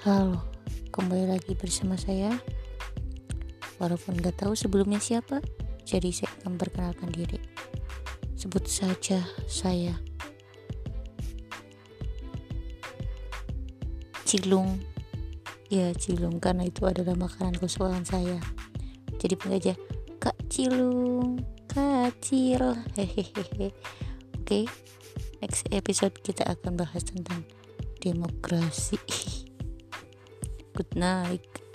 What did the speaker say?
Halo, kembali lagi bersama saya. Walaupun gak tahu sebelumnya siapa, jadi saya akan perkenalkan diri. Sebut saja saya. Cilung. Ya, Cilung karena itu adalah makanan kesukaan saya. Jadi panggil aja Kak Cilung, kecil. Hehehe. Oke. Next episode kita akan bahas tentang demokrasi. Good night.